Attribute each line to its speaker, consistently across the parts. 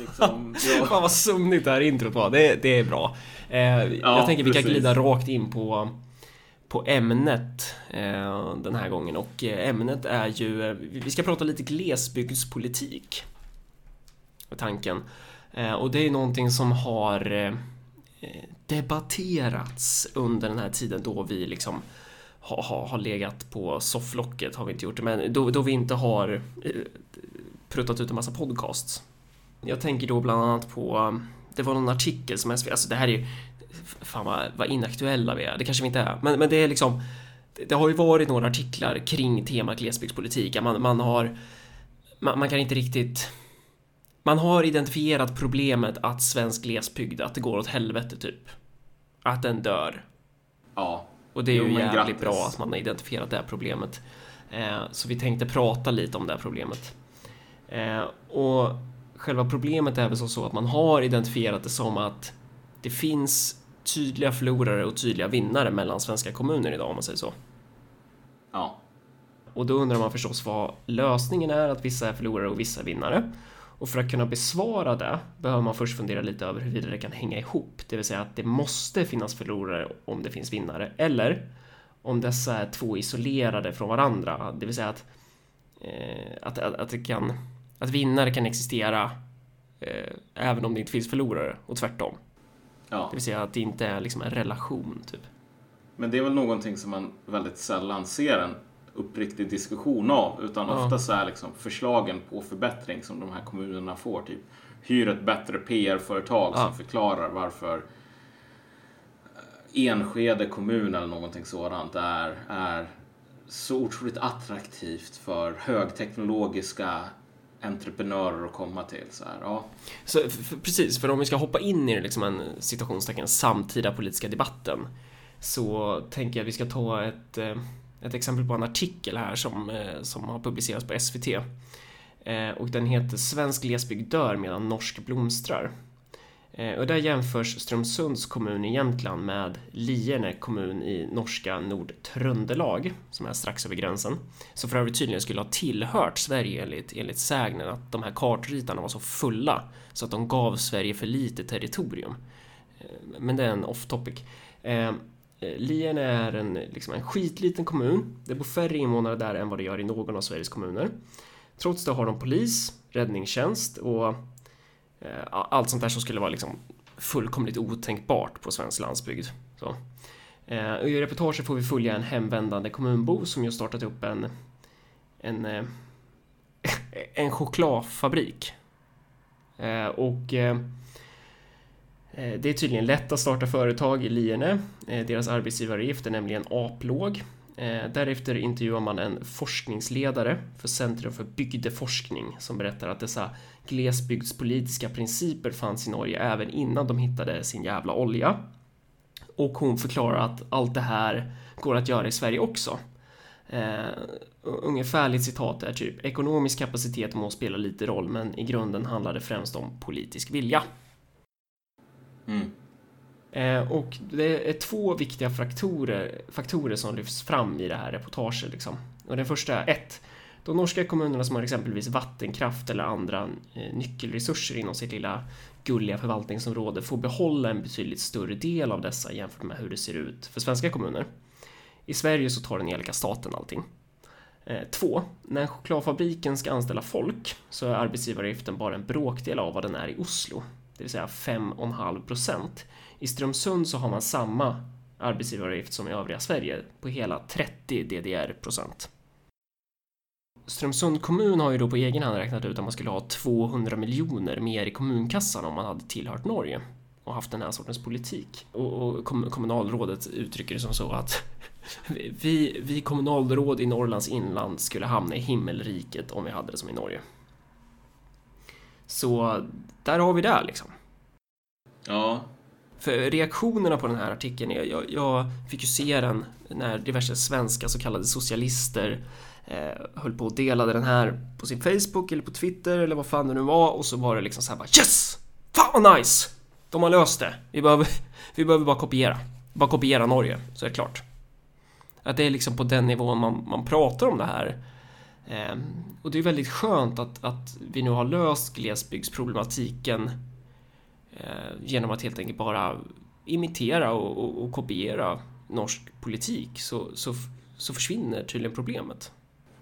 Speaker 1: liksom. Ja.
Speaker 2: Fan vad sömnigt det här introt var. Det, det är bra. Eh, jag tänker vi kan
Speaker 1: precis.
Speaker 2: glida rakt in på, på ämnet eh, den här gången och eh, ämnet är ju, eh, vi ska prata lite glesbygdspolitik. Tanken. Eh, och det är någonting som har eh, debatterats under den här tiden då vi liksom har, har, har legat på sofflocket har vi inte gjort det, men då, då vi inte har eh, pruttat ut en massa podcasts. Jag tänker då bland annat på, det var någon artikel som SVT, alltså det här är ju, fan vad, vad inaktuella vi är, det kanske vi inte är, men, men det är liksom, det, har ju varit några artiklar kring temat glesbygdspolitik, man, man har, man, man kan inte riktigt, man har identifierat problemet att svensk glesbygd, att det går åt helvete typ. Att den dör.
Speaker 1: ja.
Speaker 2: Och det är
Speaker 1: Jo,
Speaker 2: ju jävligt
Speaker 1: grattis.
Speaker 2: bra att man har identifierat det här problemet. Eh, så vi tänkte prata lite om det här problemet. Eh, och själva problemet är väl som så att man har identifierat det som att det finns tydliga förlorare och tydliga vinnare mellan svenska kommuner idag om man säger så.
Speaker 1: Ja.
Speaker 2: Och då undrar man förstås vad lösningen är, att vissa är förlorare och vissa är vinnare. Och för att kunna besvara det behöver man först fundera lite över huruvida det kan hänga ihop, det vill säga att det måste finnas förlorare om det finns vinnare, eller om dessa är två isolerade från varandra, det vill säga att, eh, att, att, att det kan, att vinnare kan existera eh, även om det inte finns förlorare och tvärtom.
Speaker 1: ja.
Speaker 2: Det vill säga att det inte är liksom en relation, typ.
Speaker 1: Men det är väl någonting som man väldigt sällan ser en uppriktig diskussion av. Utan
Speaker 2: Ja.
Speaker 1: ofta så är liksom förslagen på förbättring som de här kommunerna får. Typ hyr ett bättre PR-företag
Speaker 2: Ja.
Speaker 1: som förklarar varför eh, Enskede kommun eller någonting sådant är, är så otroligt attraktivt för högteknologiska entreprenörer att komma till. Så här, ja.
Speaker 2: Så, för, precis, för om vi ska hoppa in i liksom en citationstecken samtida politiska debatten så tänker jag att vi ska ta ett, eh, ett exempel på en artikel här som, eh, som har publicerats på SVT. Eh, och den heter Svensk glesbygd dör medan norsk blomstrar. Eh, och där jämförs Strömsunds kommun i Jämtland med Lierne kommun i norska Nordtröndelag, som är strax över gränsen. Som för övrigt tydligen skulle ha tillhört Sverige enligt, enligt sägnen att de här kartritarna var så fulla så att de gav Sverige för lite territorium. Eh, men det är en off topic. Eh, Lierne är en, liksom en skitliten kommun. Det bor färre invånare där än vad det gör i någon av Sveriges kommuner. Trots det har de polis, räddningstjänst och Eh, allt sånt där som skulle vara liksom fullkomligt otänkbart på svensk landsbygd. Så. Eh, I reportaget får vi följa en hemvändande kommunbo som just startat upp en, en, eh, en chokladfabrik. Och det är tydligen lätt att starta företag i Lierne. Deras arbetsgivaravgift är nämligen aplåg. Därefter intervjuar man en forskningsledare för Centrum för bygdeforskning som berättar att dessa glesbygdspolitiska principer fanns i Norge även innan de hittade sin jävla olja. Och hon förklarar att allt det här går att göra i Sverige också. Eh, ungefärligt citat är typ ekonomisk kapacitet må spela lite roll men i grunden handlar det främst om politisk vilja.
Speaker 1: Mm.
Speaker 2: Eh, och det är två viktiga faktorer, faktorer som lyfts fram i det här reportaget. Liksom. Och den första är ett. De norska kommunerna som har exempelvis vattenkraft eller andra eh, nyckelresurser inom sitt lilla gulliga förvaltningsområde får behålla en betydligt större del av dessa jämfört med hur det ser ut för svenska kommuner. I Sverige så tar den elaka staten allting. Eh, två, när chokladfabriken ska anställa folk så är arbetsgivaravgiften bara en bråkdel av vad den är i Oslo, det vill säga 5,5 procent. I Strömsund så har man samma arbetsgivaravgift som i övriga Sverige på hela 30 DDR procent. Strömsund kommun har ju då på egen hand räknat ut att man skulle ha 200 miljoner mer i kommunkassan om man hade tillhört Norge och haft den här sortens politik. Och, och kom, kommunalrådet uttrycker det som så att vi, vi kommunalråd i Norrlands inland skulle hamna i himmelriket om vi hade det som i Norge. Så där har vi det liksom.
Speaker 1: Ja,
Speaker 2: För reaktionerna på den här artikeln, jag, jag, jag fick ju se den när diverse svenska så kallade socialister eh, höll på och delade den här på sin Facebook eller på Twitter eller vad fan det nu var och så var det liksom så här bara Yes! Fan vad nice! De har löst det. Vi behöver, vi behöver bara kopiera. Bara kopiera Norge, så är det klart. Att det är liksom på den nivån man, man pratar om det här Eh, och det är väldigt skönt att, att vi nu har löst glesbygdsproblematiken eh, genom att helt enkelt bara imitera och, och, och kopiera norsk politik så, så, så försvinner tydligen problemet.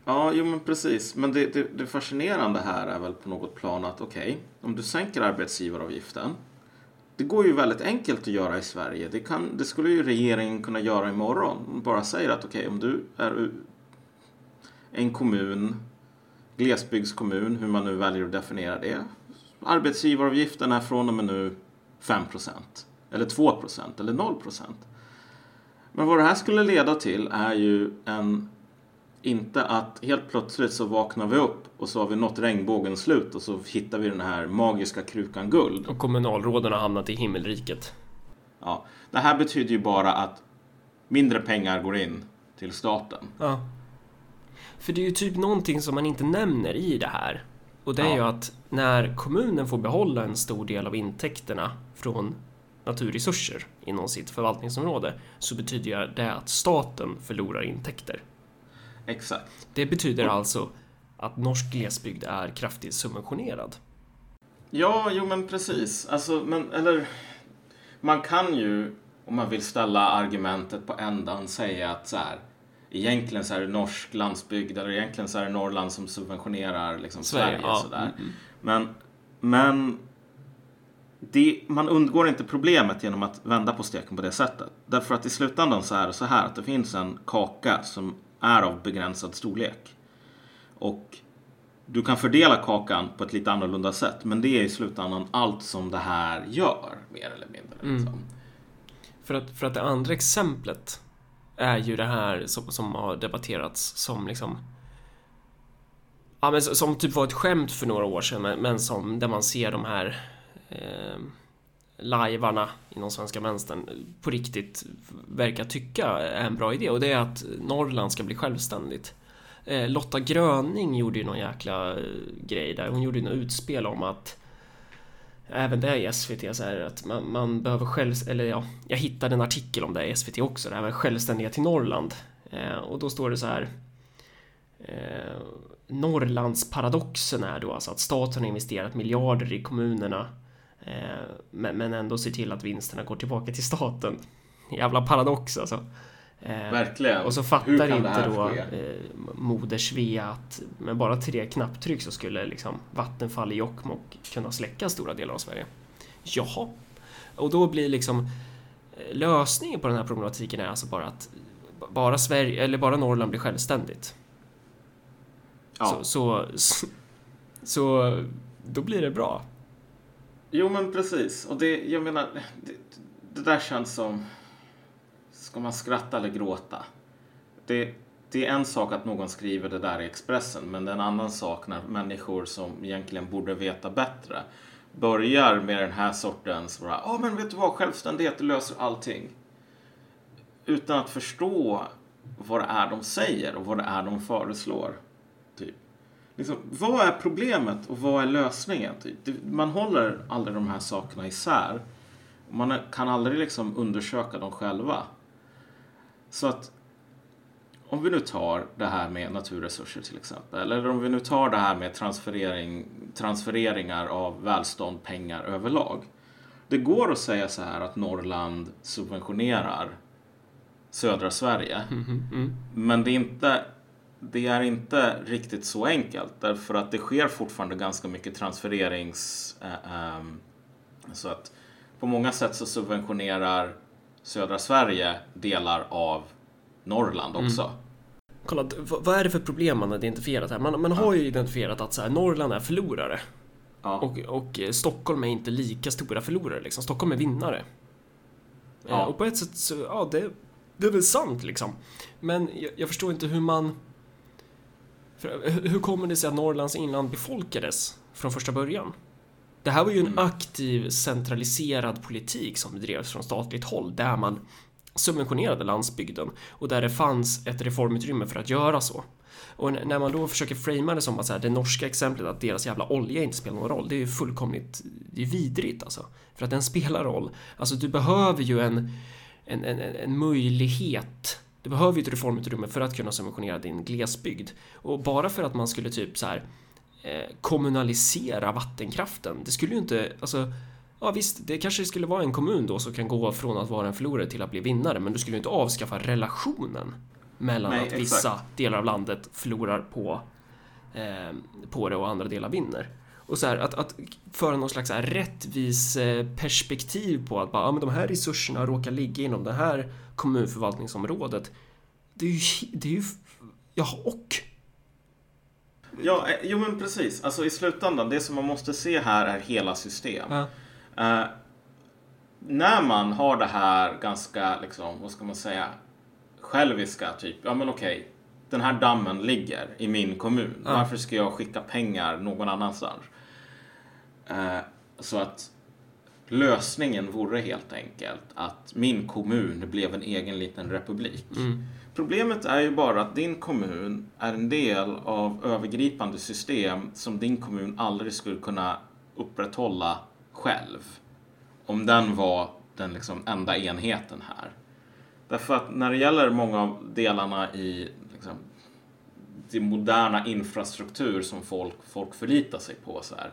Speaker 1: Ja, jo men precis. Men det, det, det fascinerande här är väl på något plan att okej, okay, om du sänker arbetsgivaravgiften. Det går ju väldigt enkelt att göra i Sverige. Det, kan, det skulle ju regeringen kunna göra imorgon. Bara säger att okej, okay, om du är en kommun, glesbygdskommun, hur man nu väljer att definiera det. Arbetsgivaravgiften är från och med nu 5% eller 2% eller 0% Men vad det här skulle leda till är ju en inte att helt plötsligt så vaknar vi upp och så har vi nått regnbågens slut och så hittar vi den här magiska krukan guld.
Speaker 2: Och kommunalråden har hamnat i himmelriket.
Speaker 1: Ja, det här betyder ju bara att mindre pengar går in till staten.
Speaker 2: Ja. För det är ju typ någonting som man inte nämner i det här. Och det är ja. ju att när kommunen får behålla en stor del av intäkterna från naturresurser inom sitt förvaltningsområde så betyder det att staten förlorar intäkter.
Speaker 1: Exakt.
Speaker 2: Det betyder alltså att norsk glesbygd är kraftigt subventionerad.
Speaker 1: Ja, jo men precis. Alltså, men eller man kan ju om man vill ställa argumentet på ändan säga att så här, egentligen så är det norsk landsbygd eller egentligen så är det Norrland som subventionerar liksom Sverige. Sverige ja. sådär. Mm, mm. Men, men det, man undgår inte problemet genom att vända på steken på det sättet. Därför att i slutändan så är det så här att det finns en kaka som är av begränsad storlek. Och du kan fördela kakan på ett lite annorlunda sätt, men det är i slutändan allt som det här gör, mer eller mindre. Mm. Liksom.
Speaker 2: För, att, för att det andra exemplet är ju det här som, som har debatterats som liksom Ja men som typ var ett skämt för några år sedan men, men som där man ser de här eh, lajvarna inom svenska vänstern på riktigt verkar tycka är en bra idé och det är att Norrland ska bli självständigt. Eh, Lotta Gröning gjorde ju någon jäkla eh, grej där. Hon gjorde ju något utspel om att även det i SVT så här att man, man behöver själv, eller ja, jag hittade en artikel om det i SVT också, det här med självständighet till Norrland. Eh, och då står det så här eh, Norrlandsparadoxen är då alltså att staten har investerat miljarder i kommunerna men ändå se till att vinsterna går tillbaka till staten. Jävla paradox alltså.
Speaker 1: Eh, Verkligen.
Speaker 2: Och så fattar inte då eh, Moder Svea att med bara tre knapptryck så skulle liksom Vattenfall i Jokkmokk kunna släcka stora delar av Sverige. Jaha. Och då blir liksom lösningen på den här problematiken är alltså bara att bara Sverige, eller bara Norrland blir självständigt. Ja. Så, så, så då blir det bra.
Speaker 1: Jo, men precis. Och det, jag menar, det, det där känns som... Ska man skratta eller gråta? Det, det är en sak att någon skriver det där i Expressen, men det är en annan sak när människor som egentligen borde veta bättre börjar med den här sortens, ja ah, men vet du vad, självständighet löser allting. Utan att förstå vad det är de säger och vad det är de föreslår. Liksom, vad är problemet och vad är lösningen? Typ? Man håller aldrig de här sakerna isär. Man kan aldrig liksom undersöka dem själva. Så att om vi nu tar det här med naturresurser till exempel, eller om vi nu tar det här med transferering, transfereringar av välstånd, pengar överlag. Det går att säga så här att Norrland subventionerar södra Sverige, mm -hmm. men det är inte det är inte riktigt så enkelt därför att det sker fortfarande ganska mycket transfererings... Äh, ähm, så att på många sätt så subventionerar södra Sverige delar av Norrland mm. också. Mm.
Speaker 2: Kolla, vad är det för problem man har identifierat här? Man, man har ju identifierat att så här, Norrland är förlorare. Ja. Och, och eh, Stockholm är inte lika stora förlorare. Liksom. Stockholm är vinnare. Ja. Och på ett sätt så, ja, det, det är väl sant liksom. Men jag, jag förstår inte hur man hur kommer det sig att Norrlands inland befolkades från första början? Det här var ju en mm. aktiv centraliserad politik som bedrevs från statligt håll där man subventionerade landsbygden och där det fanns ett reformutrymme för att göra så. Och när man då försöker framea det som att så här, det norska exemplet att deras jävla olja inte spelar någon roll, det är ju fullkomligt det är vidrigt alltså. För att den spelar roll. Alltså du behöver ju en, en, en, en möjlighet Du behöver ju ett reformutrymme för att kunna subventionera din glesbygd. Och bara för att man skulle typ så här eh, kommunalisera vattenkraften. Det skulle ju inte, alltså Ja visst, det kanske skulle vara en kommun då som kan gå från att vara en förlorare till att bli vinnare, men du skulle ju inte avskaffa relationen mellan
Speaker 1: Nej,
Speaker 2: att
Speaker 1: exakt.
Speaker 2: vissa delar av landet förlorar på, eh, på det och andra delar vinner. Och så här, att, att föra någon slags här rättvis eh, perspektiv på att bara, ja, men de här resurserna råkar ligga inom det här kommunförvaltningsområdet. Det är ju, det är ju, ja och.
Speaker 1: Ja, eh, jo men precis. Alltså i slutändan, det som man måste se här är hela system.
Speaker 2: Ja.
Speaker 1: Eh, när man har det här ganska, liksom, vad ska man säga, själviska, typ, ja men okej, den här dammen ligger i min kommun.
Speaker 2: Ja.
Speaker 1: Varför ska jag skicka pengar någon annanstans? Eh, så att lösningen vore helt enkelt att min kommun blev en egen liten republik.
Speaker 2: Mm.
Speaker 1: Problemet är ju bara att din kommun är en del av övergripande system som din kommun aldrig skulle kunna upprätthålla själv. Om den var den liksom enda enheten här. Därför att när det gäller många av delarna i liksom, det moderna infrastruktur som folk, folk förlitar sig på. Så här.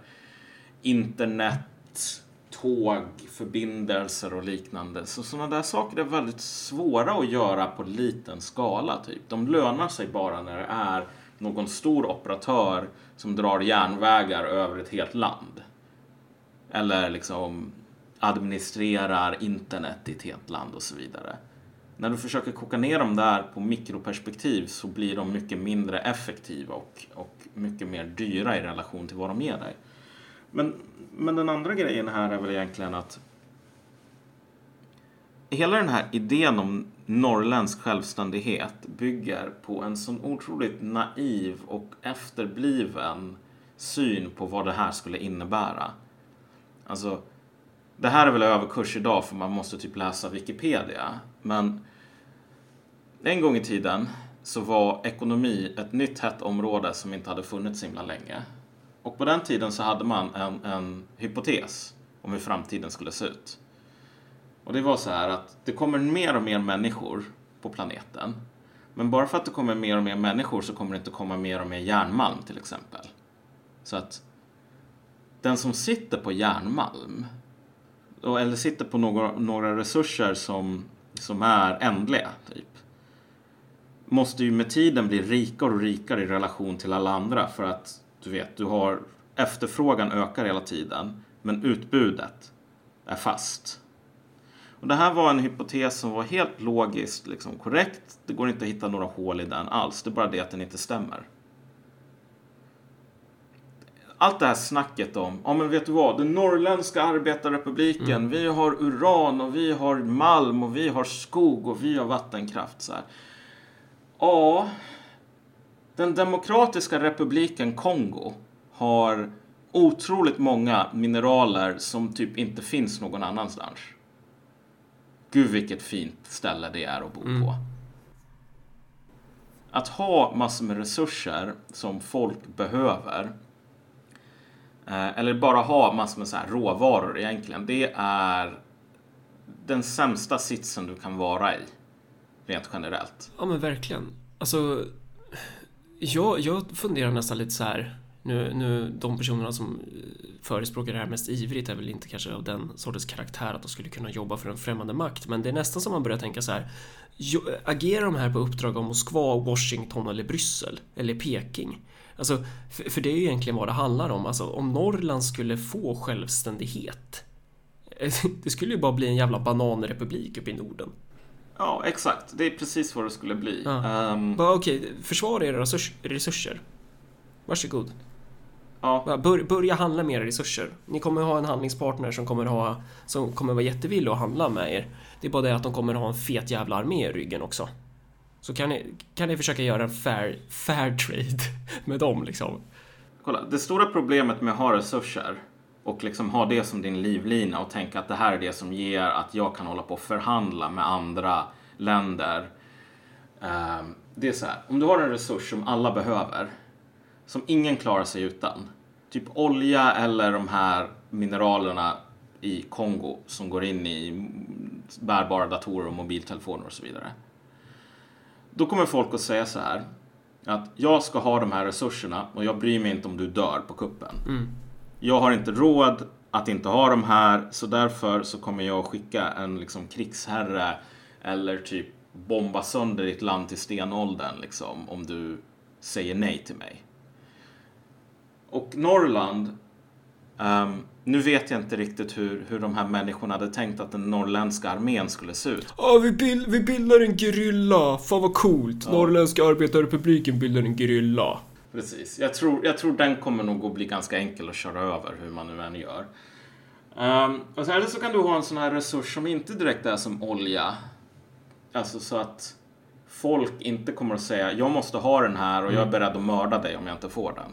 Speaker 1: Internet, tågförbindelser och liknande. Så sådana där saker är väldigt svåra att göra på liten skala. Typ. De lönar sig bara när det är någon stor operatör som drar järnvägar över ett helt land. Eller liksom administrerar internet i ett helt land och så vidare. När du försöker koka ner dem där på mikroperspektiv så blir de mycket mindre effektiva och, och mycket mer dyra i relation till vad de ger dig. Men, men den andra grejen här är väl egentligen att hela den här idén om norrländsk självständighet bygger på en sån otroligt naiv och efterbliven syn på vad det här skulle innebära. Alltså, det här är väl överkurs idag för man måste typ läsa Wikipedia. Men en gång i tiden så var ekonomi ett nytt hett område som inte hade funnits så himla länge. Och på den tiden så hade man en, en hypotes om hur framtiden skulle se ut. Och det var så här att det kommer mer och mer människor på planeten. Men bara för att det kommer mer och mer människor så kommer det inte komma mer och mer järnmalm till exempel. Så att den som sitter på järnmalm eller sitter på några, några resurser som, som är ändliga, typ. Måste ju med tiden bli rikare och rikare i relation till alla andra för att du vet, du har efterfrågan ökar hela tiden men utbudet är fast. Och det här var en hypotes som var helt logiskt liksom, korrekt. Det går inte att hitta några hål i den alls. Det är bara det att den inte stämmer allt det här snacket om, ja men vet du vad, den norrländska arbetarrepubliken, vi har uran och vi har malm och vi har skog och vi har vattenkraft. Så här. Ja, den demokratiska republiken Kongo har otroligt många mineraler som typ inte finns någon annanstans. Gud vilket fint ställe det är att bo
Speaker 2: Mm.
Speaker 1: på. Att ha massor med resurser som folk behöver Eh, eller bara ha massor med så här råvaror egentligen. Det är den sämsta sitsen du kan vara i. Rent generellt.
Speaker 2: Ja men verkligen. Alltså, jag, jag funderar nästan lite så här. Nu, nu, de personerna som eh, förespråkar det här mest ivrigt är väl inte kanske av den sortens karaktär att de skulle kunna jobba för en främmande makt. Men det är nästan som man börjar tänka så här. Agerar de här på uppdrag av Moskva, Washington eller Bryssel? Eller Peking? Alltså, för, för det är ju egentligen vad det handlar om. Alltså, om Norrland skulle få självständighet. Det skulle ju bara bli en jävla bananrepublik uppe i Norden.
Speaker 1: Ja, exakt. Det är precis vad det skulle bli.
Speaker 2: Ja. Bara, Okej, försvara era resurs, resurser. Varsågod.
Speaker 1: ja,
Speaker 2: Bara Bör, börja handla med era resurser. Ni kommer ha en handlingspartner som kommer ha som kommer vara jättevillig att handla med er. Det är bara det att de kommer ha en fet jävla armé i ryggen också. Så kan ni, kan ni försöka göra en fair, fair trade med dem liksom.
Speaker 1: kolla. Det stora problemet med att ha resurser och liksom ha det som din livlina och tänka att det här är det som ger att jag kan hålla på och förhandla med andra länder. Ehm, det är så här, om du har en resurs som alla behöver, som ingen klarar sig utan, typ olja eller de här mineralerna i Kongo som går in i bärbara datorer och mobiltelefoner och så vidare. Då kommer folk att säga så här. Att jag ska ha de här resurserna och jag bryr mig inte om du dör på kuppen.
Speaker 2: Mm.
Speaker 1: Jag har inte råd att inte ha de här så därför så kommer jag skicka en liksom krigsherre eller typ bomba sönder ditt land till stenåldern liksom om du säger nej till mig. Och Norrland, ehm, nu vet jag inte riktigt hur, hur de här människorna hade tänkt att den norrländska armén skulle se ut.
Speaker 2: Ja, vi, bild, vi bildar en gerilla. Fan vad coolt. Norrländska arbetarrepubliken bildar en gerilla.
Speaker 1: Precis. Jag tror, jag tror den kommer nog att bli ganska enkel att köra över hur man nu än gör. Um, och sen, eller så kan du ha en sån här resurs som inte direkt är som olja. Alltså så att folk inte kommer att säga jag måste ha den här och jag är beredd att mörda dig om jag inte får den.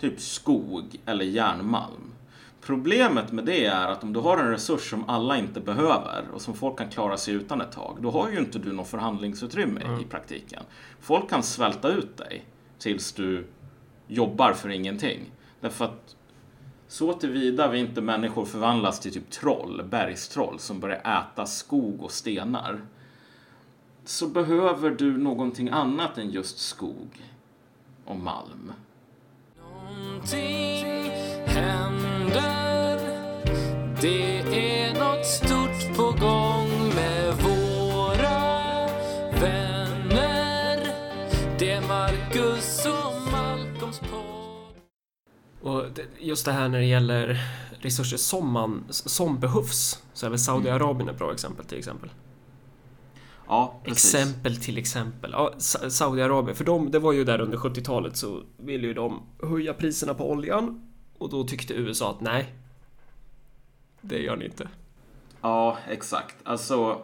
Speaker 1: Typ skog eller järnmalm. Problemet med det är att om du har en resurs som alla inte behöver och som folk kan klara sig utan ett tag, då har ju inte du något förhandlingsutrymme i praktiken. Folk kan svälta ut dig tills du jobbar för ingenting. Därför att så tillvida vi inte människor förvandlas till typ troll, bergstroll som börjar äta skog och stenar så behöver du någonting annat än just skog och malm.
Speaker 3: Någonting Och
Speaker 2: just det här när det gäller resurser som, man, som behövs så är väl Saudiarabien ett bra exempel till exempel.
Speaker 1: Ja, precis.
Speaker 2: Exempel till exempel. Ja, Sa- Saudiarabien, för de, det var ju där under 70-talet så ville ju de höja priserna på oljan och då tyckte USA att nej, det gör ni inte.
Speaker 1: Ja, exakt. Alltså,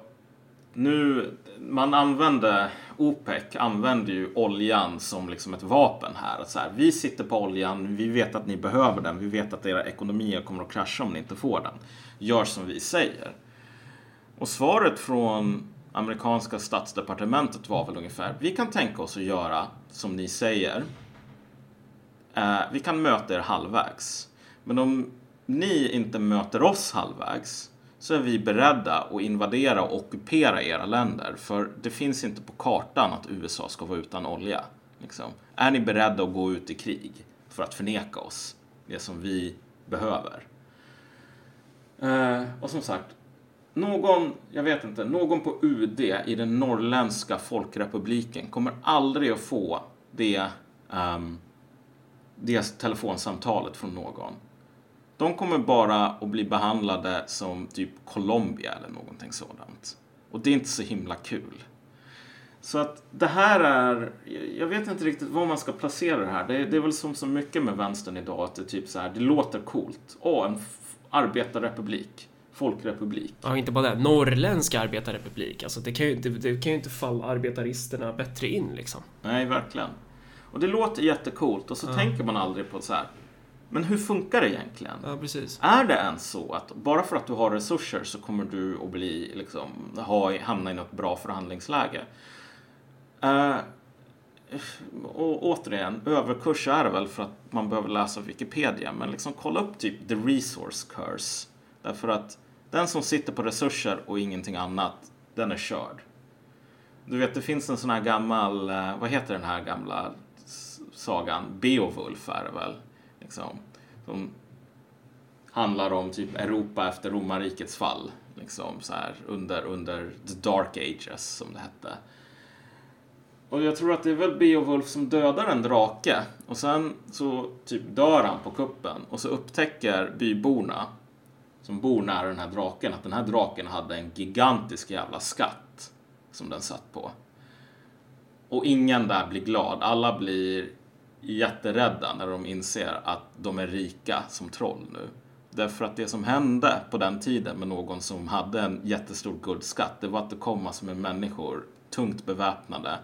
Speaker 1: nu, man använde, OPEC använder ju oljan som liksom ett vapen här. Att så här. Vi sitter på oljan, vi vet att ni behöver den, vi vet att era ekonomier kommer att krascha om ni inte får den. Gör som vi säger. Och svaret från amerikanska statsdepartementet var väl ungefär, vi kan tänka oss att göra som ni säger. Eh, vi kan möta er halvvägs. Men om ni inte möter oss halvvägs så är vi beredda att invadera och ockupera era länder. För det finns inte på kartan att USA ska vara utan olja. Liksom. Är ni beredda att gå ut i krig för att förneka oss det som vi behöver? Eh, och som sagt, någon, jag vet inte, någon på UD i den norrländska folkrepubliken kommer aldrig att få det, um, det telefonsamtalet från någon. De kommer bara att bli behandlade som typ Colombia eller någonting sådant. Och det är inte så himla kul. Så att det här är, jag vet inte riktigt var man ska placera det här. Det är, det är väl som så mycket med vänstern idag att det typ så här, det låter coolt. Åh, en arbetarrepublik, folkrepublik.
Speaker 2: Ja, inte bara det. Norrländska arbetarrepublik. Alltså det kan ju inte, det kan ju inte falla arbetaristerna bättre in liksom.
Speaker 1: Nej, verkligen. Och det låter jättecoolt och så tänker man aldrig på så här, men hur funkar det egentligen?
Speaker 2: Ja, precis.
Speaker 1: Är det ens så att bara för att du har resurser så kommer du att bli, liksom, ha, hamna i något bra förhandlingsläge? Eh, och återigen, överkurs är det väl för att man behöver läsa Wikipedia, men liksom kolla upp typ the resource curse. Därför att den som sitter på resurser och ingenting annat, den är körd. Du vet, det finns en sån här gammal, eh, vad heter den här gamla sagan? Beowulf är det väl? Liksom, som handlar om typ Europa efter romarrikets fall. Liksom så här under, under the dark ages som det hette. Och jag tror att det är väl Beowulf som dödar en drake och sen så typ dör han på kuppen och så upptäcker byborna som bor nära den här draken att den här draken hade en gigantisk jävla skatt som den satt på. Och ingen där blir glad. Alla blir jätterädda när de inser att de är rika som troll nu. Därför att det som hände på den tiden med någon som hade en jättestor guldskatt, det var att det kom massor med människor, tungt beväpnade,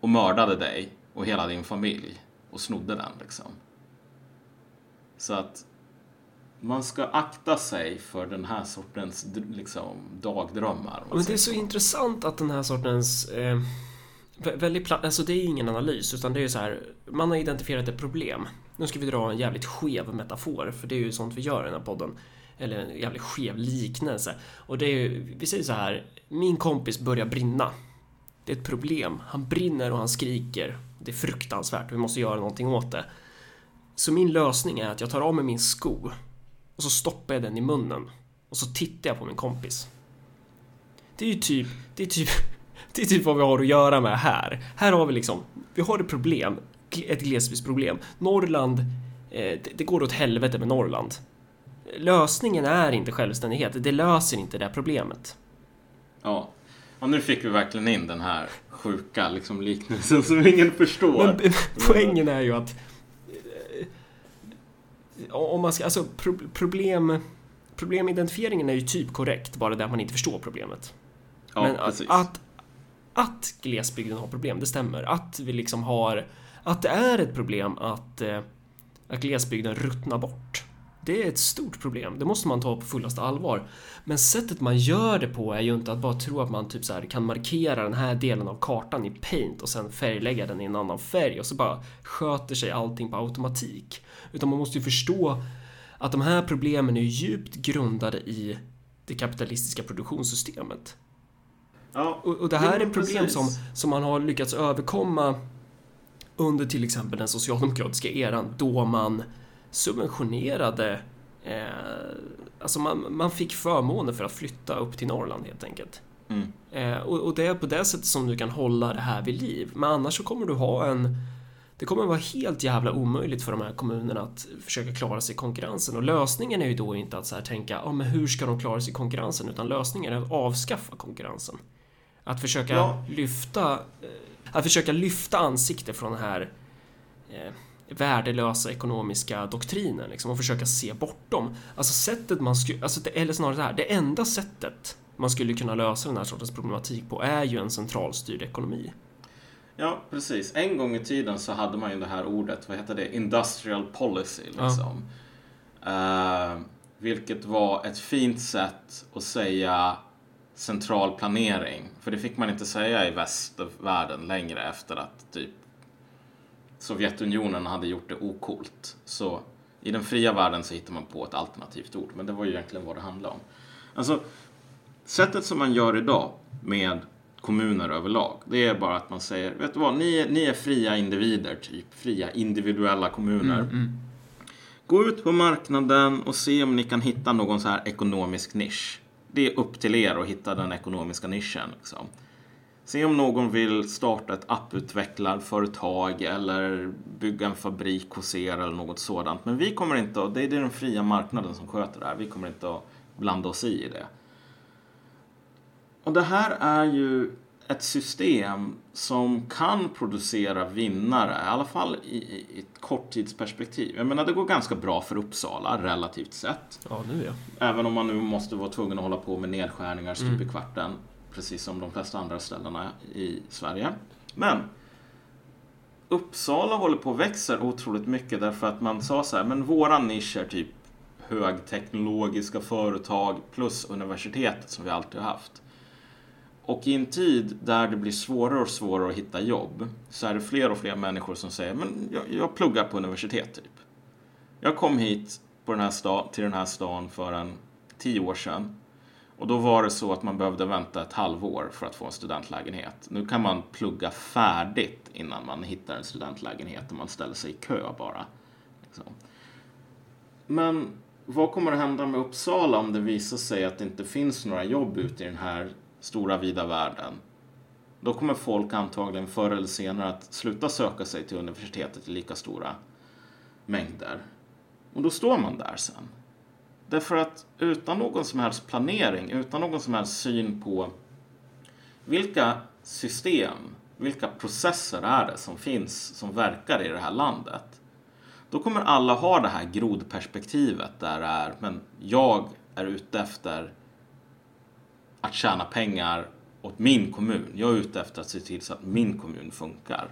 Speaker 1: och mördade dig och hela din familj och snodde den liksom. Så att man ska akta sig för den här sortens liksom, dagdrömmar.
Speaker 2: Men det är så intressant att den här sortens eh, väldigt platt, alltså det är ingen analys utan det är ju så här man har identifierat ett problem. Nu ska vi dra en jävligt skev metafor för det är ju sånt vi gör i den här podden. Eller en jävligt skev liknelse. Och det är ju, vi säger så här, min kompis börjar brinna. Det Det är ett problem. Han brinner och han skriker. Det är fruktansvärt. Vi måste göra någonting åt det. Så min lösning är att jag tar av mig min sko och så stoppar jag den i munnen och så tittar jag på min kompis. Det är ju typ, det är typ, det är typ vad vi har att göra med här. Här har vi liksom, vi har ett problem, ett glesbygdsproblem. Norrland, eh, det, det går åt helvete med Norrland. Lösningen är inte självständighet, det löser inte det problemet.
Speaker 1: Ja. Och nu fick vi verkligen in den här sjuka liksom, liknelsen som ingen förstår.
Speaker 2: Men poängen är ju att eh, om man ska, alltså pro problem, problemidentifieringen är ju typ korrekt, bara där man inte förstår problemet.
Speaker 1: ja,
Speaker 2: Men
Speaker 1: precis.
Speaker 2: att, att glesbygden har problem, det stämmer. Att vi liksom har, att det är ett problem att, eh, att glesbygden ruttnar bort. Det är ett stort problem, det måste man ta på fullaste allvar. Men sättet man gör det på är ju inte att bara tro att man typ så här kan markera den här delen av kartan i paint och sen färglägga den i en annan färg och så bara sköter sig allting på automatik. Utan man måste ju förstå att de här problemen är djupt grundade i det kapitalistiska produktionssystemet
Speaker 1: ja.
Speaker 2: Och, och det här är
Speaker 1: men
Speaker 2: problem
Speaker 1: precis.
Speaker 2: som, som man har lyckats överkomma under till exempel den socialdemokratiska eran då man subventionerade eh, Alltså man, man fick förmåner för att flytta upp till Norrland helt enkelt.
Speaker 1: Mm.
Speaker 2: Eh, och, och det är på det sättet som du kan hålla det här vid liv. Men annars så kommer du ha en det kommer vara helt jävla omöjligt för de här kommunerna att försöka klara sig i konkurrensen och lösningen är ju då inte att så här tänka, ja men hur ska de klara sig i konkurrensen? Utan lösningen är att avskaffa konkurrensen. Att försöka
Speaker 1: Ja.
Speaker 2: lyfta eh, att försöka lyfta ansikte från den här eh, värdelösa ekonomiska doktrinen liksom, och försöka se bortom. Alltså sättet man skulle, alltså det, eller snarare så här, det enda sättet man skulle kunna lösa den här sortens problematik på är ju en centralstyrd ekonomi.
Speaker 1: Ja, precis. En gång i tiden så hade man ju det här ordet, vad heter det? Industrial policy, liksom. Eh, vilket var ett fint sätt att säga central planering. För det fick man inte säga i västvärlden längre efter att typ Sovjetunionen hade gjort det okult. Så i den fria världen så hittar man på ett alternativt ord. Men det var ju egentligen vad det handlade om. Alltså, sättet som man gör idag med kommuner överlag, det är bara att man säger, vet du vad, ni är, ni är fria individer, typ. Fria individuella kommuner. Gå ut på marknaden och se om ni kan hitta någon så här ekonomisk nisch. Det är upp till er att hitta den ekonomiska nischen. Liksom. Se om någon vill starta ett apputvecklarföretag eller bygga en fabrik hos er eller något sådant. Men vi kommer inte att, det är den fria marknaden som sköter det här. Vi kommer inte att blanda oss i det. Och det här är ju ett system som kan producera vinnare, i alla fall i, i ett korttidsperspektiv. Jag menar, det går ganska bra för Uppsala relativt sett.
Speaker 2: Ja, nu ja.
Speaker 1: Även om man nu måste vara tvungen att hålla på med nedskärningar stup i kvarten. Precis som de flesta andra ställena i Sverige. Men Uppsala håller på och växer otroligt mycket därför att man sa så här, men våran nisch är typ högteknologiska företag plus universitetet som vi alltid har haft. Och i en tid där det blir svårare och svårare att hitta jobb så är det fler och fler människor som säger, men jag, jag pluggar på universitet typ. Jag kom hit på den här sta- till den här stan för en tio år sedan. Och då var det så att man behövde vänta ett halvår för att få en studentlägenhet. Nu kan man plugga färdigt innan man hittar en studentlägenhet och man ställer sig i kö bara. Liksom. Men vad kommer att hända med Uppsala om det visar sig att det inte finns några jobb ute i den här stora vida världen? Då kommer folk antagligen förr eller senare att sluta söka sig till universitetet i lika stora mängder. Och då står man där sen. Därför att utan någon som helst planering, utan någon som helst syn på vilka system, vilka processer är det som finns, som verkar i det här landet. Då kommer alla ha det här grodperspektivet där det är, men jag är ute efter att tjäna pengar åt min kommun. Jag är ute efter att se till så att min kommun funkar.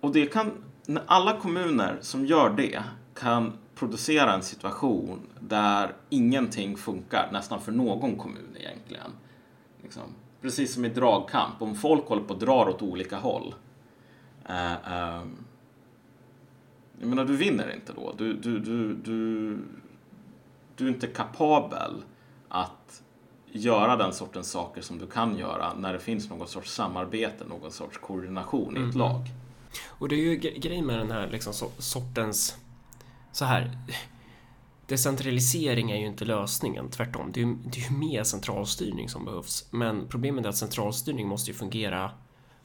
Speaker 1: Och det kan, när alla kommuner som gör det kan producera en situation där ingenting funkar nästan för någon kommun egentligen. Liksom. Precis som i dragkamp, om folk håller på och drar åt olika håll. Eh, ehm, jag menar, du vinner inte då. Du, du, du, du, du är inte kapabel att göra den sortens saker som du kan göra när det finns någon sorts samarbete, någon sorts koordination i ett lag.
Speaker 2: Och det är ju gre- grejen med den här liksom so- sortens... Så här... Decentralisering är ju inte lösningen, tvärtom. Det är ju, det är ju mer centralstyrning som behövs. Men problemet är att centralstyrning måste ju fungera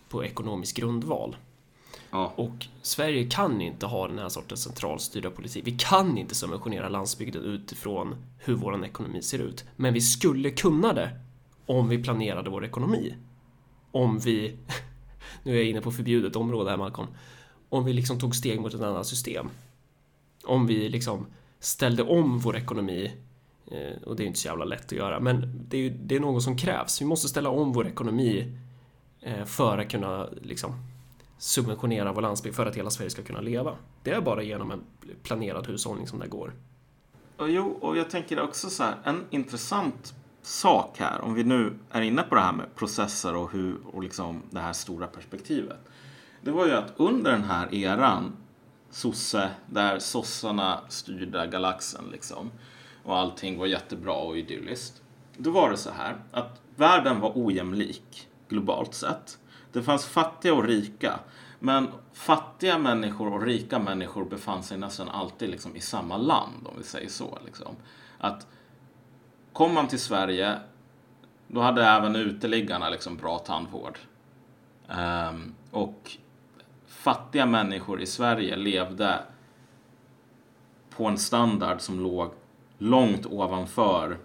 Speaker 2: på ekonomisk grundval.
Speaker 1: Ja.
Speaker 2: Och Sverige kan inte ha den här sortens centralstyrda politik. Vi kan inte subventionera landsbygden utifrån hur vår ekonomi ser ut. Men vi skulle kunna det om vi planerade vår ekonomi. Om vi, nu är jag inne på förbjudet område här Malcolm, om vi liksom tog steg mot ett annat system. Om vi liksom ställde om vår ekonomi, eh, och det är inte så jävla lätt att göra, men det är, ju- det är något som krävs. Vi måste ställa om vår ekonomi eh, för att kunna liksom subventionera vår landsbygd för att hela Sverige ska kunna leva. Det är bara genom en planerad hushållning som det går.
Speaker 1: Och jo, och jag tänker också så här, en intressant sak här, om vi nu är inne på det här med processer och, hur, och liksom det här stora perspektivet. Det var ju att under den här eran, sosse, där sossarna styrde galaxen liksom, och allting var jättebra och idylliskt. Då var det så här att världen var ojämlik globalt sett. Det fanns fattiga och rika. Men fattiga människor och rika människor befann sig nästan alltid liksom i samma land, om vi säger så. Liksom. Att kom man till Sverige, då hade även uteliggarna liksom bra tandvård. Um, och fattiga människor i Sverige levde på en standard som låg långt ovanför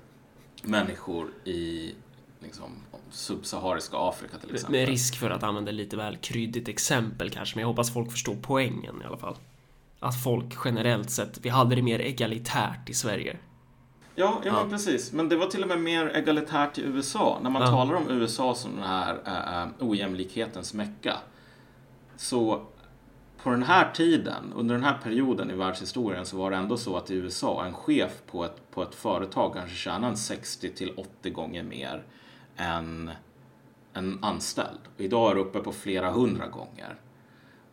Speaker 1: människor i liksom, subsahariska Afrika till exempel.
Speaker 2: Med risk för att använda lite väl kryddigt exempel kanske, men jag hoppas folk förstår poängen i alla fall. Att folk generellt sett, vi hade det mer egalitärt i Sverige.
Speaker 1: Ja, ja,
Speaker 2: Ja.
Speaker 1: men precis. Men det var till och med mer egalitärt i USA. När man
Speaker 2: Ja.
Speaker 1: talar om USA som den här äh, ojämlikhetens mecka. Så på den här tiden, under den här perioden i världshistorien så var det ändå så att i USA en chef på ett, på ett företag kanske tjänade en 60 till 80 gånger mer än en anställd. Idag är det uppe på flera hundra gånger.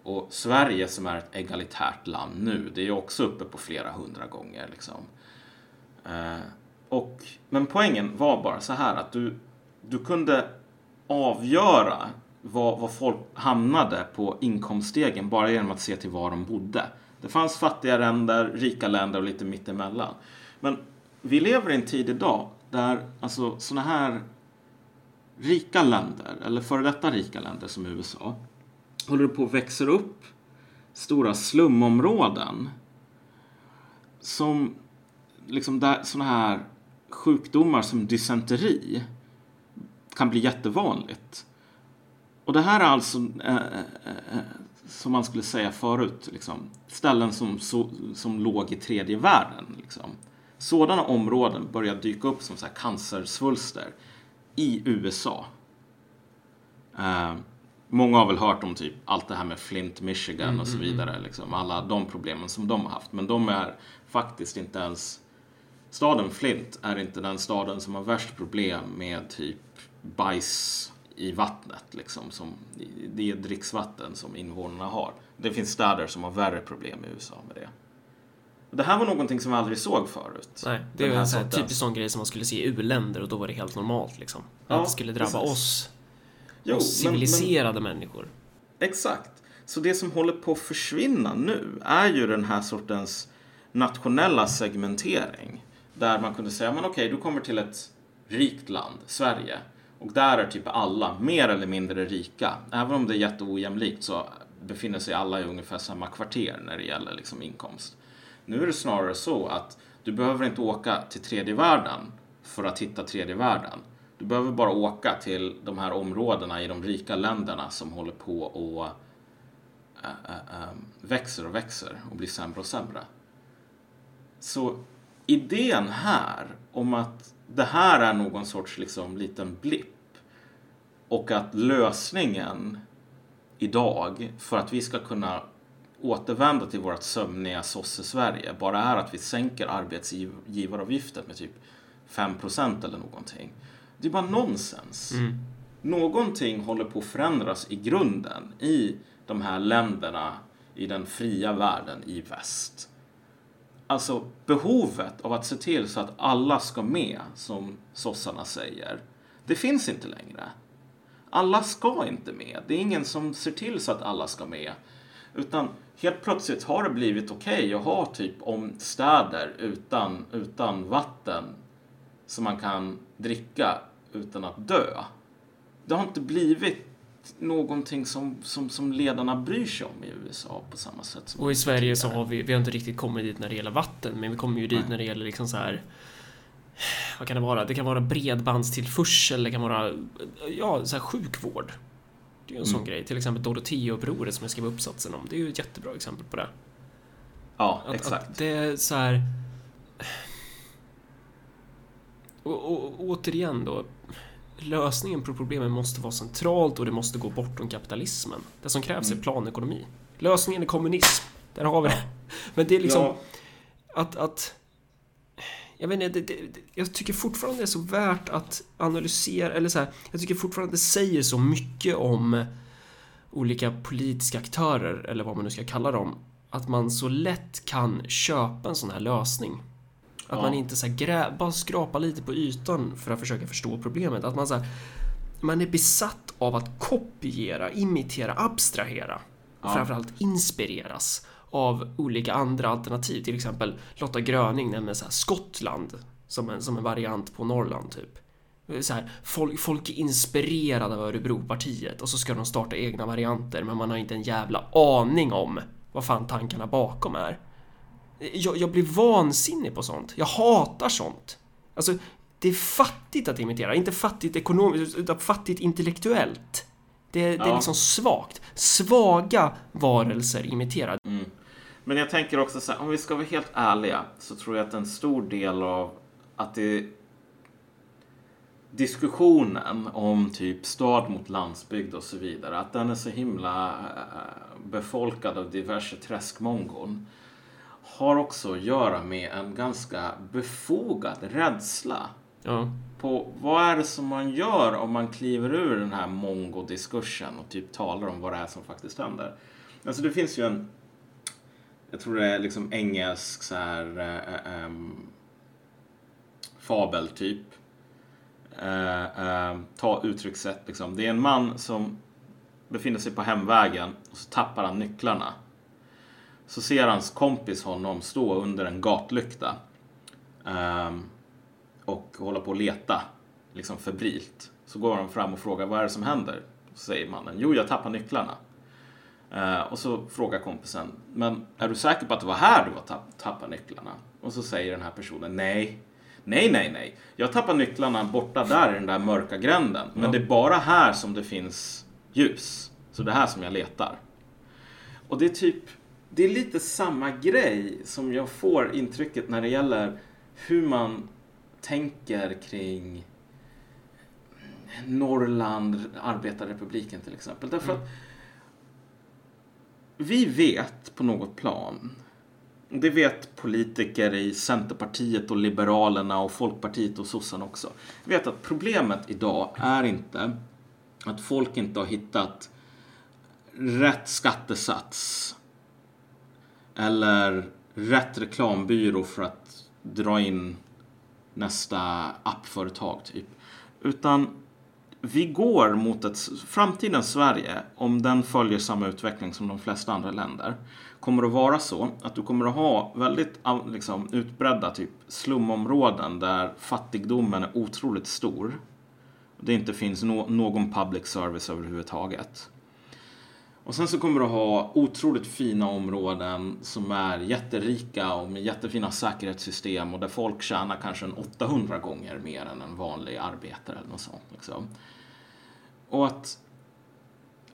Speaker 1: Och Sverige som är ett egalitärt land nu, det är också uppe på flera hundra gånger. Liksom. Eh, och, men poängen var bara så här att du, du kunde avgöra var, vad folk hamnade på inkomststegen bara genom att se till var de bodde. Det fanns fattiga länder, rika länder och lite mittemellan. Men vi lever i en tid idag där alltså sådana här rika länder, eller före detta rika länder som USA, håller på att växa upp stora slumområden som liksom där här sjukdomar som dysenteri kan bli jättevanligt. Och det här är alltså, eh, eh, eh som man skulle säga förut, liksom, ställen som, so, som låg i tredje världen. Liksom. Sådana områden börjar dyka upp som så här cancersvulster i USA. Eh, många har väl hört om typ allt det här med Flint, Michigan och så vidare. Liksom, alla de problemen som de har haft. Men de är faktiskt inte ens... Staden Flint är inte den staden som har värst problem med typ bajs i vattnet. Liksom, som, det är dricksvatten som invånarna har. Det finns städer som har värre problem i USA med det. Det här var någonting som vi aldrig såg förut.
Speaker 2: Nej, det är en här typisk sån grej som man skulle se i u-länder och då var det helt normalt liksom.
Speaker 1: Ja,
Speaker 2: att det skulle drabba
Speaker 1: precis.
Speaker 2: oss,
Speaker 1: Jo,
Speaker 2: oss
Speaker 1: men- men-
Speaker 2: civiliserade människor.
Speaker 1: Exakt. Så det som håller på att försvinna nu är ju den här sortens nationella segmentering. Där man kunde säga, men okej, du kommer till ett rikt land, Sverige. Och där är typ alla mer eller mindre rika. Även om det är jätteojämlikt så befinner sig alla i ungefär samma kvarter när det gäller liksom inkomst. Nu är det snarare så att du behöver inte åka till tredje världen för att hitta tredje världen. Du behöver bara åka till de här områdena i de rika länderna som håller på och äh, äh, äh, växer och växer och blir sämre och sämre. Så idén här om att det här är någon sorts liksom liten blipp och att lösningen idag för att vi ska kunna återvända till vårt sömniga sosse-Sverige bara är att vi sänker arbetsgivaravgiften med typ 5% eller någonting. Det är bara nonsens. Någonting håller på att förändras i grunden i de här länderna i den fria världen i väst. alltså behovet av att se till så att alla ska med, som sossarna säger, det finns inte längre. Alla ska inte med. Det är ingen som ser till så att alla ska med. Utan helt plötsligt har det blivit okej okay att ha typ om städer utan, utan vatten som man kan dricka utan att dö. Det har inte blivit någonting som, som, som ledarna bryr sig om i USA på samma sätt.
Speaker 2: och i Sverige så har vi, vi har inte riktigt kommit dit när det gäller vatten, men vi kommer ju dit Nej. när det gäller liksom så här vad kan det vara? Det kan vara bredbandstillförsel, det kan vara ja, så här sjukvård. Det är ju en mm. sån grej. Till exempel Dorotea-upproret som jag skrev uppsatsen om. Det är ju ett jättebra exempel på det.
Speaker 1: Ja, att, exakt.
Speaker 2: Att det är så här... Och, och, återigen då. Lösningen på problemen måste vara centralt och det måste gå bortom kapitalismen. Det som krävs mm. är planekonomi. Lösningen är kommunism. Där har vi det. Men det är liksom... Ja. Att, att jag vet inte, det, det, jag tycker fortfarande det är så värt att analysera, eller så här, jag tycker fortfarande det säger så mycket om olika politiska aktörer, eller vad man nu ska kalla dem, att man så lätt kan köpa en sån här lösning. Att ja. man inte så grä, bara skrapar lite på ytan för att försöka förstå problemet. Att man så här, man är besatt av att kopiera, imitera, abstrahera. Och ja. framförallt inspireras av olika andra alternativ. Till exempel Lotta Gröning nämner så här Skottland som en, som en variant på Norrland typ. Så här, folk, folk är inspirerade av Örebropartiet och så ska de starta egna varianter men man har inte en jävla aning om vad fan tankarna bakom är. Jag, jag blir vansinnig på sånt. Jag hatar sånt. Alltså, det är fattigt att imitera. Inte fattigt ekonomiskt, utan fattigt intellektuellt. Det, ja. det är liksom svagt. Svaga varelser imiterar.
Speaker 1: Mm. Men jag tänker också så här, om vi ska vara helt ärliga så tror jag att en stor del av att det diskussionen om typ stad mot landsbygd och så vidare, att den är så himla eh, befolkad av diverse träskmongon har också att göra med en ganska befogad rädsla.
Speaker 2: Ja.
Speaker 1: På vad är det som man gör om man kliver ur den här mongodiskursen och typ talar om vad det är som faktiskt händer. Alltså det finns ju en jag tror det är liksom engelsk så här äh, äh, fabel typ. Äh, ta uttryckssätt liksom. Det är en man som befinner sig på hemvägen och så tappar han nycklarna. Så ser hans kompis honom stå under en gatlykta ehm, och hålla på och leta liksom febrilt. Så går han fram och frågar vad är det som händer? Så säger mannen, jo jag tappar nycklarna. Uh, och så frågar kompisen, men är du säker på att det var här du var tapp tappade nycklarna? Och så säger den här personen, nej. Nej, nej, nej. Jag tappar nycklarna borta där i den där mörka gränden. Men ja. det är bara här som det finns ljus. Så det är här som jag letar. Och det är typ, det är lite samma grej som jag får intrycket när det gäller hur man tänker kring Norrland, arbetarrepubliken till exempel. Därför mm vi vet på något plan, det vet politiker i Centerpartiet och Liberalerna och Folkpartiet och sossarna också, vet att problemet idag är inte att folk inte har hittat rätt skattesats eller rätt reklambyrå för att dra in nästa appföretag typ. Utan vi går mot ett framtidens Sverige, om den följer samma utveckling som de flesta andra länder, kommer att vara så att du kommer att ha väldigt liksom, utbredda typ slumområden där fattigdomen är otroligt stor. Det inte finns no någon public service överhuvudtaget. Och sen så kommer du ha otroligt fina områden som är jätterika och med jättefina säkerhetssystem och där folk tjänar kanske en 800 gånger mer än en vanlig arbetare eller något sånt. Liksom. Och att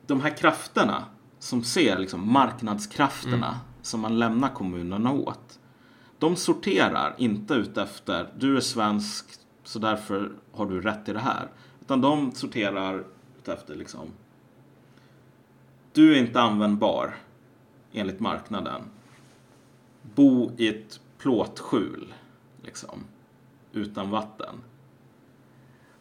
Speaker 1: de här krafterna som ser liksom marknadskrafterna mm. som man lämnar kommunerna åt. De sorterar inte ut efter du är svensk så därför har du rätt i det här. Utan de sorterar ut efter liksom du är inte användbar enligt marknaden. Bo i ett plåtskjul, liksom, utan vatten.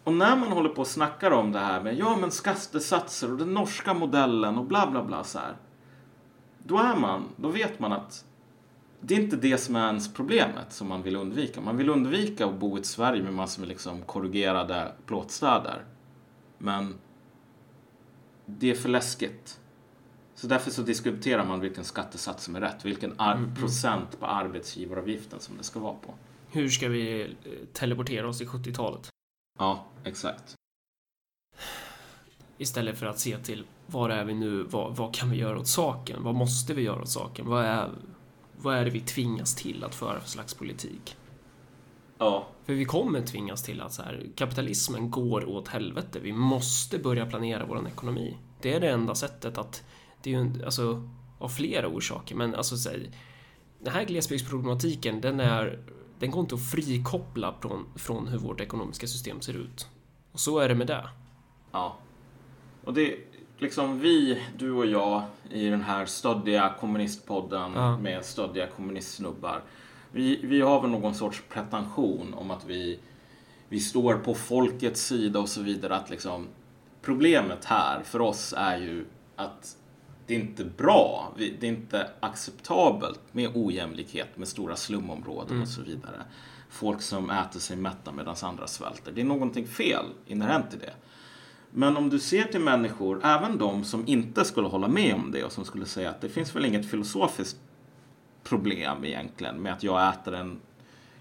Speaker 1: Och när man håller på och snackar om det här med ja men skattesatser och den norska modellen och bla bla bla så här. Då är man, då vet man att det är inte det som är ens problemet som man vill undvika. Man vill undvika att bo i ett Sverige med massor med liksom korrugerade plåtstäder. Men det är för läskigt. Så därför så diskuterar man vilken skattesats som är rätt. Vilken ar- procent på arbetsgivaravgiften som det ska vara på.
Speaker 2: Hur ska vi eh, teleportera oss till 70-talet?
Speaker 1: Ja, exakt.
Speaker 2: Istället för att se till var är vi nu? Vad, vad kan vi göra åt saken? Vad måste vi göra åt saken? Vad är, vad är det vi tvingas till att föra för slags politik?
Speaker 1: Ja,
Speaker 2: För vi kommer tvingas till att så här, kapitalismen går åt helvete. Vi måste börja planera vår ekonomi. Det är det enda sättet att... Det är ju en- alltså, av flera orsaker, men alltså så här, den här glesbygdsproblematiken, den är... Den går inte att frikoppla från, från hur vårt ekonomiska system ser ut. Och så är det med det.
Speaker 1: Ja. Och det, liksom vi, du och jag, i den här stöddiga kommunistpodden
Speaker 2: Ja.
Speaker 1: med stöddiga kommunistsnubbar. Vi, vi har väl någon sorts pretension om att vi, vi står på folkets sida och så vidare. Att liksom, problemet här för oss är ju att det är inte bra. Det är inte acceptabelt med ojämlikhet, med stora slumområden och så vidare. Folk som äter sig mätta medan andra svälter. Det är någonting fel inherent i det. Men om du ser till människor, även de som inte skulle hålla med om det och som skulle säga att det finns väl inget filosofiskt problem egentligen med att jag äter en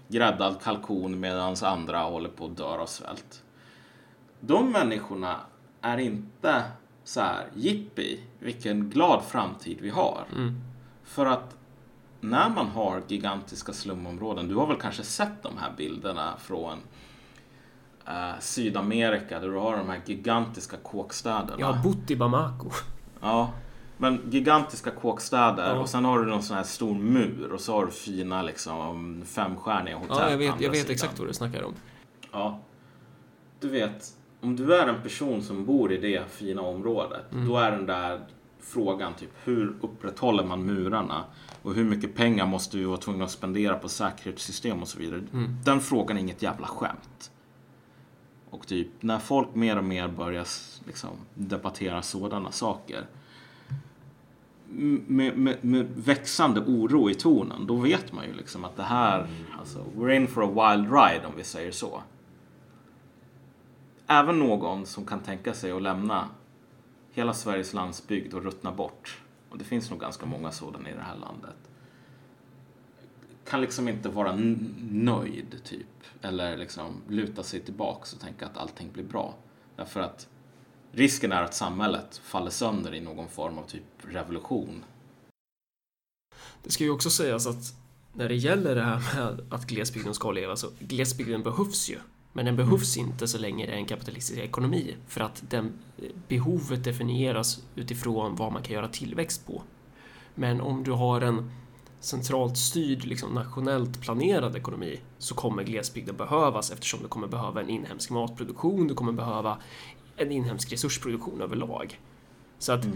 Speaker 1: gräddad kalkon medan andra håller på att dö av svält. De människorna är inte så här, jippi, vilken glad framtid vi har. För att när man har gigantiska slumområden, du har väl kanske sett de här bilderna från eh, Sydamerika där du har de här gigantiska kåkstäderna.
Speaker 2: Jag har bott i Bamako.
Speaker 1: Ja, men gigantiska kåkstäder
Speaker 2: Ja.
Speaker 1: och sen har du någon sån här stor mur och så har du fina liksom femstjärniga hotell
Speaker 2: Ja, jag vet, jag vet
Speaker 1: sidan.
Speaker 2: exakt vad du snackar om.
Speaker 1: Ja. Du vet, om du är en person som bor i det fina området,
Speaker 2: Mm.
Speaker 1: då är den där frågan typ hur upprätthåller man murarna? Och hur mycket pengar måste vi vara tvungna att spendera på säkerhetssystem och så vidare?
Speaker 2: Mm.
Speaker 1: Den frågan är inget jävla skämt. Och typ när folk mer och mer börjar liksom, debattera sådana saker med, med, med växande oro i tonen, då vet man ju liksom att det här, alltså, we're in for a wild ride om vi säger så. Även någon som kan tänka sig att lämna hela Sveriges landsbygd och ruttna bort, och det finns nog ganska många sådana i det här landet, kan liksom inte vara nöjd, typ. Eller liksom luta sig tillbaks och tänka att allting blir bra. Därför att risken är att samhället faller sönder i någon form av typ revolution.
Speaker 2: Det ska ju också sägas att när det gäller det här med att glesbygden ska leva så glesbygden behövs ju. Men den behövs inte så länge det är en kapitalistisk ekonomi för att den, behovet definieras utifrån vad man kan göra tillväxt på. Men om du har en centralt styrd, liksom nationellt planerad ekonomi så kommer glesbygden behövas eftersom du kommer behöva en inhemsk matproduktion, du kommer behöva en inhemsk resursproduktion överlag. Så att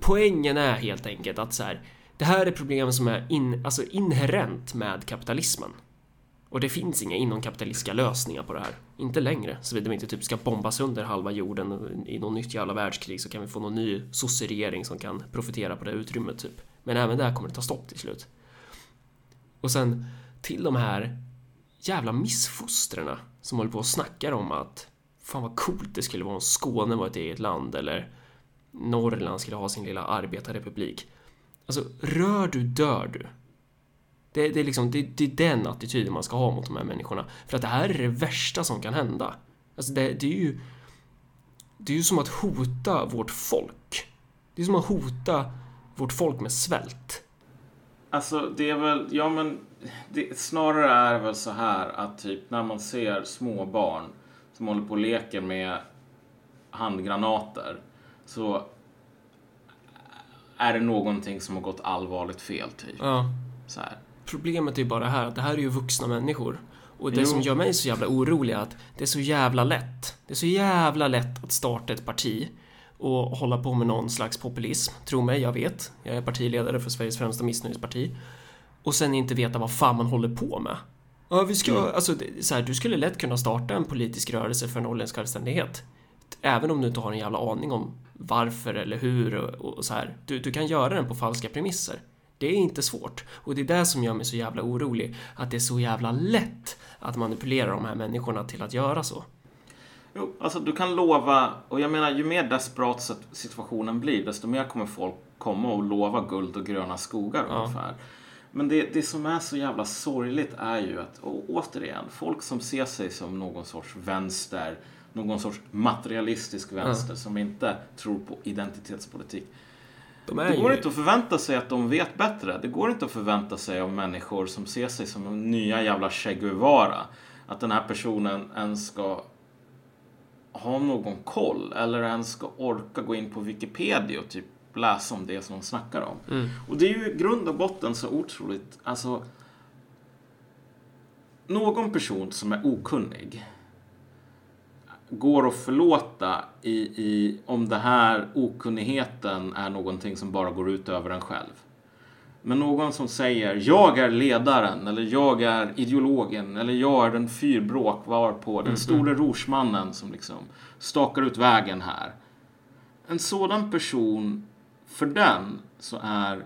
Speaker 2: poängen är helt enkelt att så här, det här är problem som är in, alltså inherent med kapitalismen. Och det finns inga inomkapitalistiska lösningar på det här. Inte längre. Såvida vi inte typ ska bomba sönder halva jorden i något nytt jävla världskrig så kan vi få någon ny sosseregering som kan profitera på det utrymmet typ. Men även där kommer det ta stopp till slut. Och sen till de här jävla missfostrarna som håller på och snackar om att fan vad coolt det skulle vara om Skåne var ett eget land eller Norrland skulle ha sin lilla arbetarrepublik. Alltså, rör du dör du. Det, det, är liksom, det, det är den attityden man ska ha mot de här människorna. För att det här är det värsta som kan hända. Alltså det, det är ju... Det är ju som att hota vårt folk. Det är som att hota vårt folk med svält.
Speaker 1: Alltså det är väl, ja men det, snarare är det väl så här att typ när man ser små barn som håller på och leker med handgranater så är det någonting som har gått allvarligt fel typ.
Speaker 2: Ja.
Speaker 1: Så här.
Speaker 2: Problemet är ju bara här att det här är ju vuxna människor. Och det
Speaker 1: Jo.
Speaker 2: som gör mig så jävla orolig är att det är så jävla lätt. Det är så jävla lätt att starta ett parti och hålla på med någon slags populism. Tro mig, jag vet. Jag är partiledare för Sveriges främsta missnöjesparti. Och sen inte veta vad fan man håller på med. Ja, vi ska,
Speaker 1: Mm.
Speaker 2: alltså, så här, du skulle lätt kunna starta en politisk rörelse för norrländsk självständighet. Även om du inte har en jävla aning om varför eller hur och, och så här. Du, du kan göra den på falska premisser. Det är inte svårt. Och det är det som gör mig så jävla orolig. Att det är så jävla lätt att manipulera de här människorna till att göra så.
Speaker 1: Jo, alltså du kan lova, och jag menar ju mer desperat situationen blir, desto mer kommer folk komma och lova guld och gröna skogar
Speaker 2: Ja.
Speaker 1: ungefär. Men det, det som är så jävla sorgligt är ju att, och återigen, folk som ser sig som någon sorts vänster, någon sorts materialistisk vänster som inte tror på identitetspolitik.
Speaker 2: De
Speaker 1: Det går
Speaker 2: ju...
Speaker 1: inte att förvänta sig att de vet bättre. Det går inte att förvänta sig av människor som ser sig som nya jävla Che Guevara. Att den här personen ens ska ha någon koll eller ens ska orka gå in på Wikipedia och typ läsa om det som de snackar om.
Speaker 2: Mm.
Speaker 1: Och det är ju i grund och botten så otroligt, alltså någon person som är okunnig går att förlåta i, i om det här okunnigheten är någonting som bara går ut över en själv. Men någon som säger jag är ledaren eller jag är ideologen eller jag är den fyrbråk var på den store rorsmannen som liksom stakar ut vägen här. En sådan person, för den så är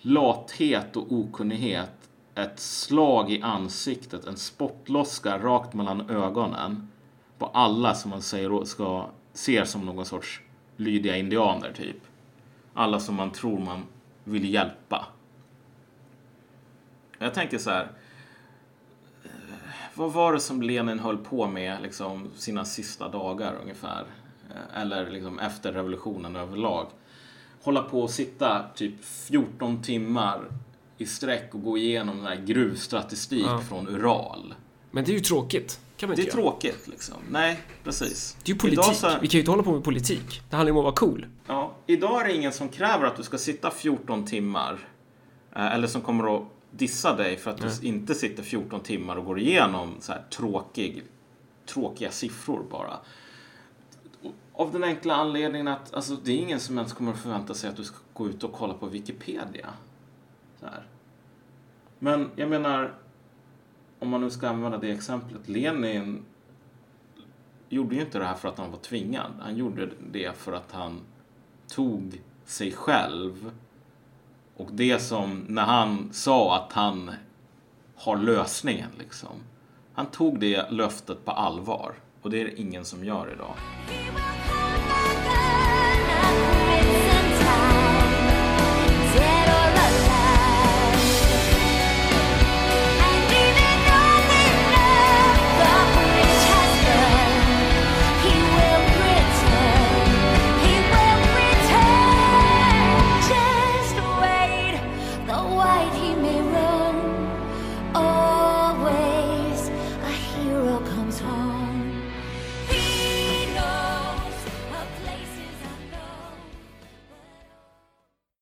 Speaker 1: lathet och okunnighet ett slag i ansiktet, en spottloska rakt mellan ögonen på alla som man säger ska, ser som någon sorts lydiga indianer typ. Alla som man tror man vill hjälpa. Jag tänker så här. eh, Vad var det som Lenin höll på med liksom sina sista dagar ungefär? Eh, Eller liksom efter revolutionen överlag. Hålla på och sitta typ 14 timmar i sträck och gå igenom den här gruvstatistik
Speaker 2: Ja.
Speaker 1: från Ural.
Speaker 2: Men det är ju tråkigt. Kan man
Speaker 1: Det
Speaker 2: inte
Speaker 1: är
Speaker 2: göra.
Speaker 1: tråkigt liksom. Nej, precis.
Speaker 2: Det är ju politik.
Speaker 1: Idag så-
Speaker 2: Vi kan ju inte hålla på med politik. Det handlar ju om att vara cool.
Speaker 1: Ja, idag är det ingen som kräver att du ska sitta 14 timmar. eh, Eller som kommer att dissa dig för att du inte sitter 14 timmar och går igenom så här tråkig, tråkiga siffror bara. Av den enkla anledningen att alltså, det är ingen som ens kommer att förvänta sig att du ska gå ut och kolla på Wikipedia. Så här. Men jag menar, om man nu ska använda det exemplet. Lenin gjorde ju inte det här för att han var tvingad. Han gjorde det för att han tog sig själv och det som när han sa att han har lösningen liksom. Han tog det löftet på allvar och det är det ingen som gör idag.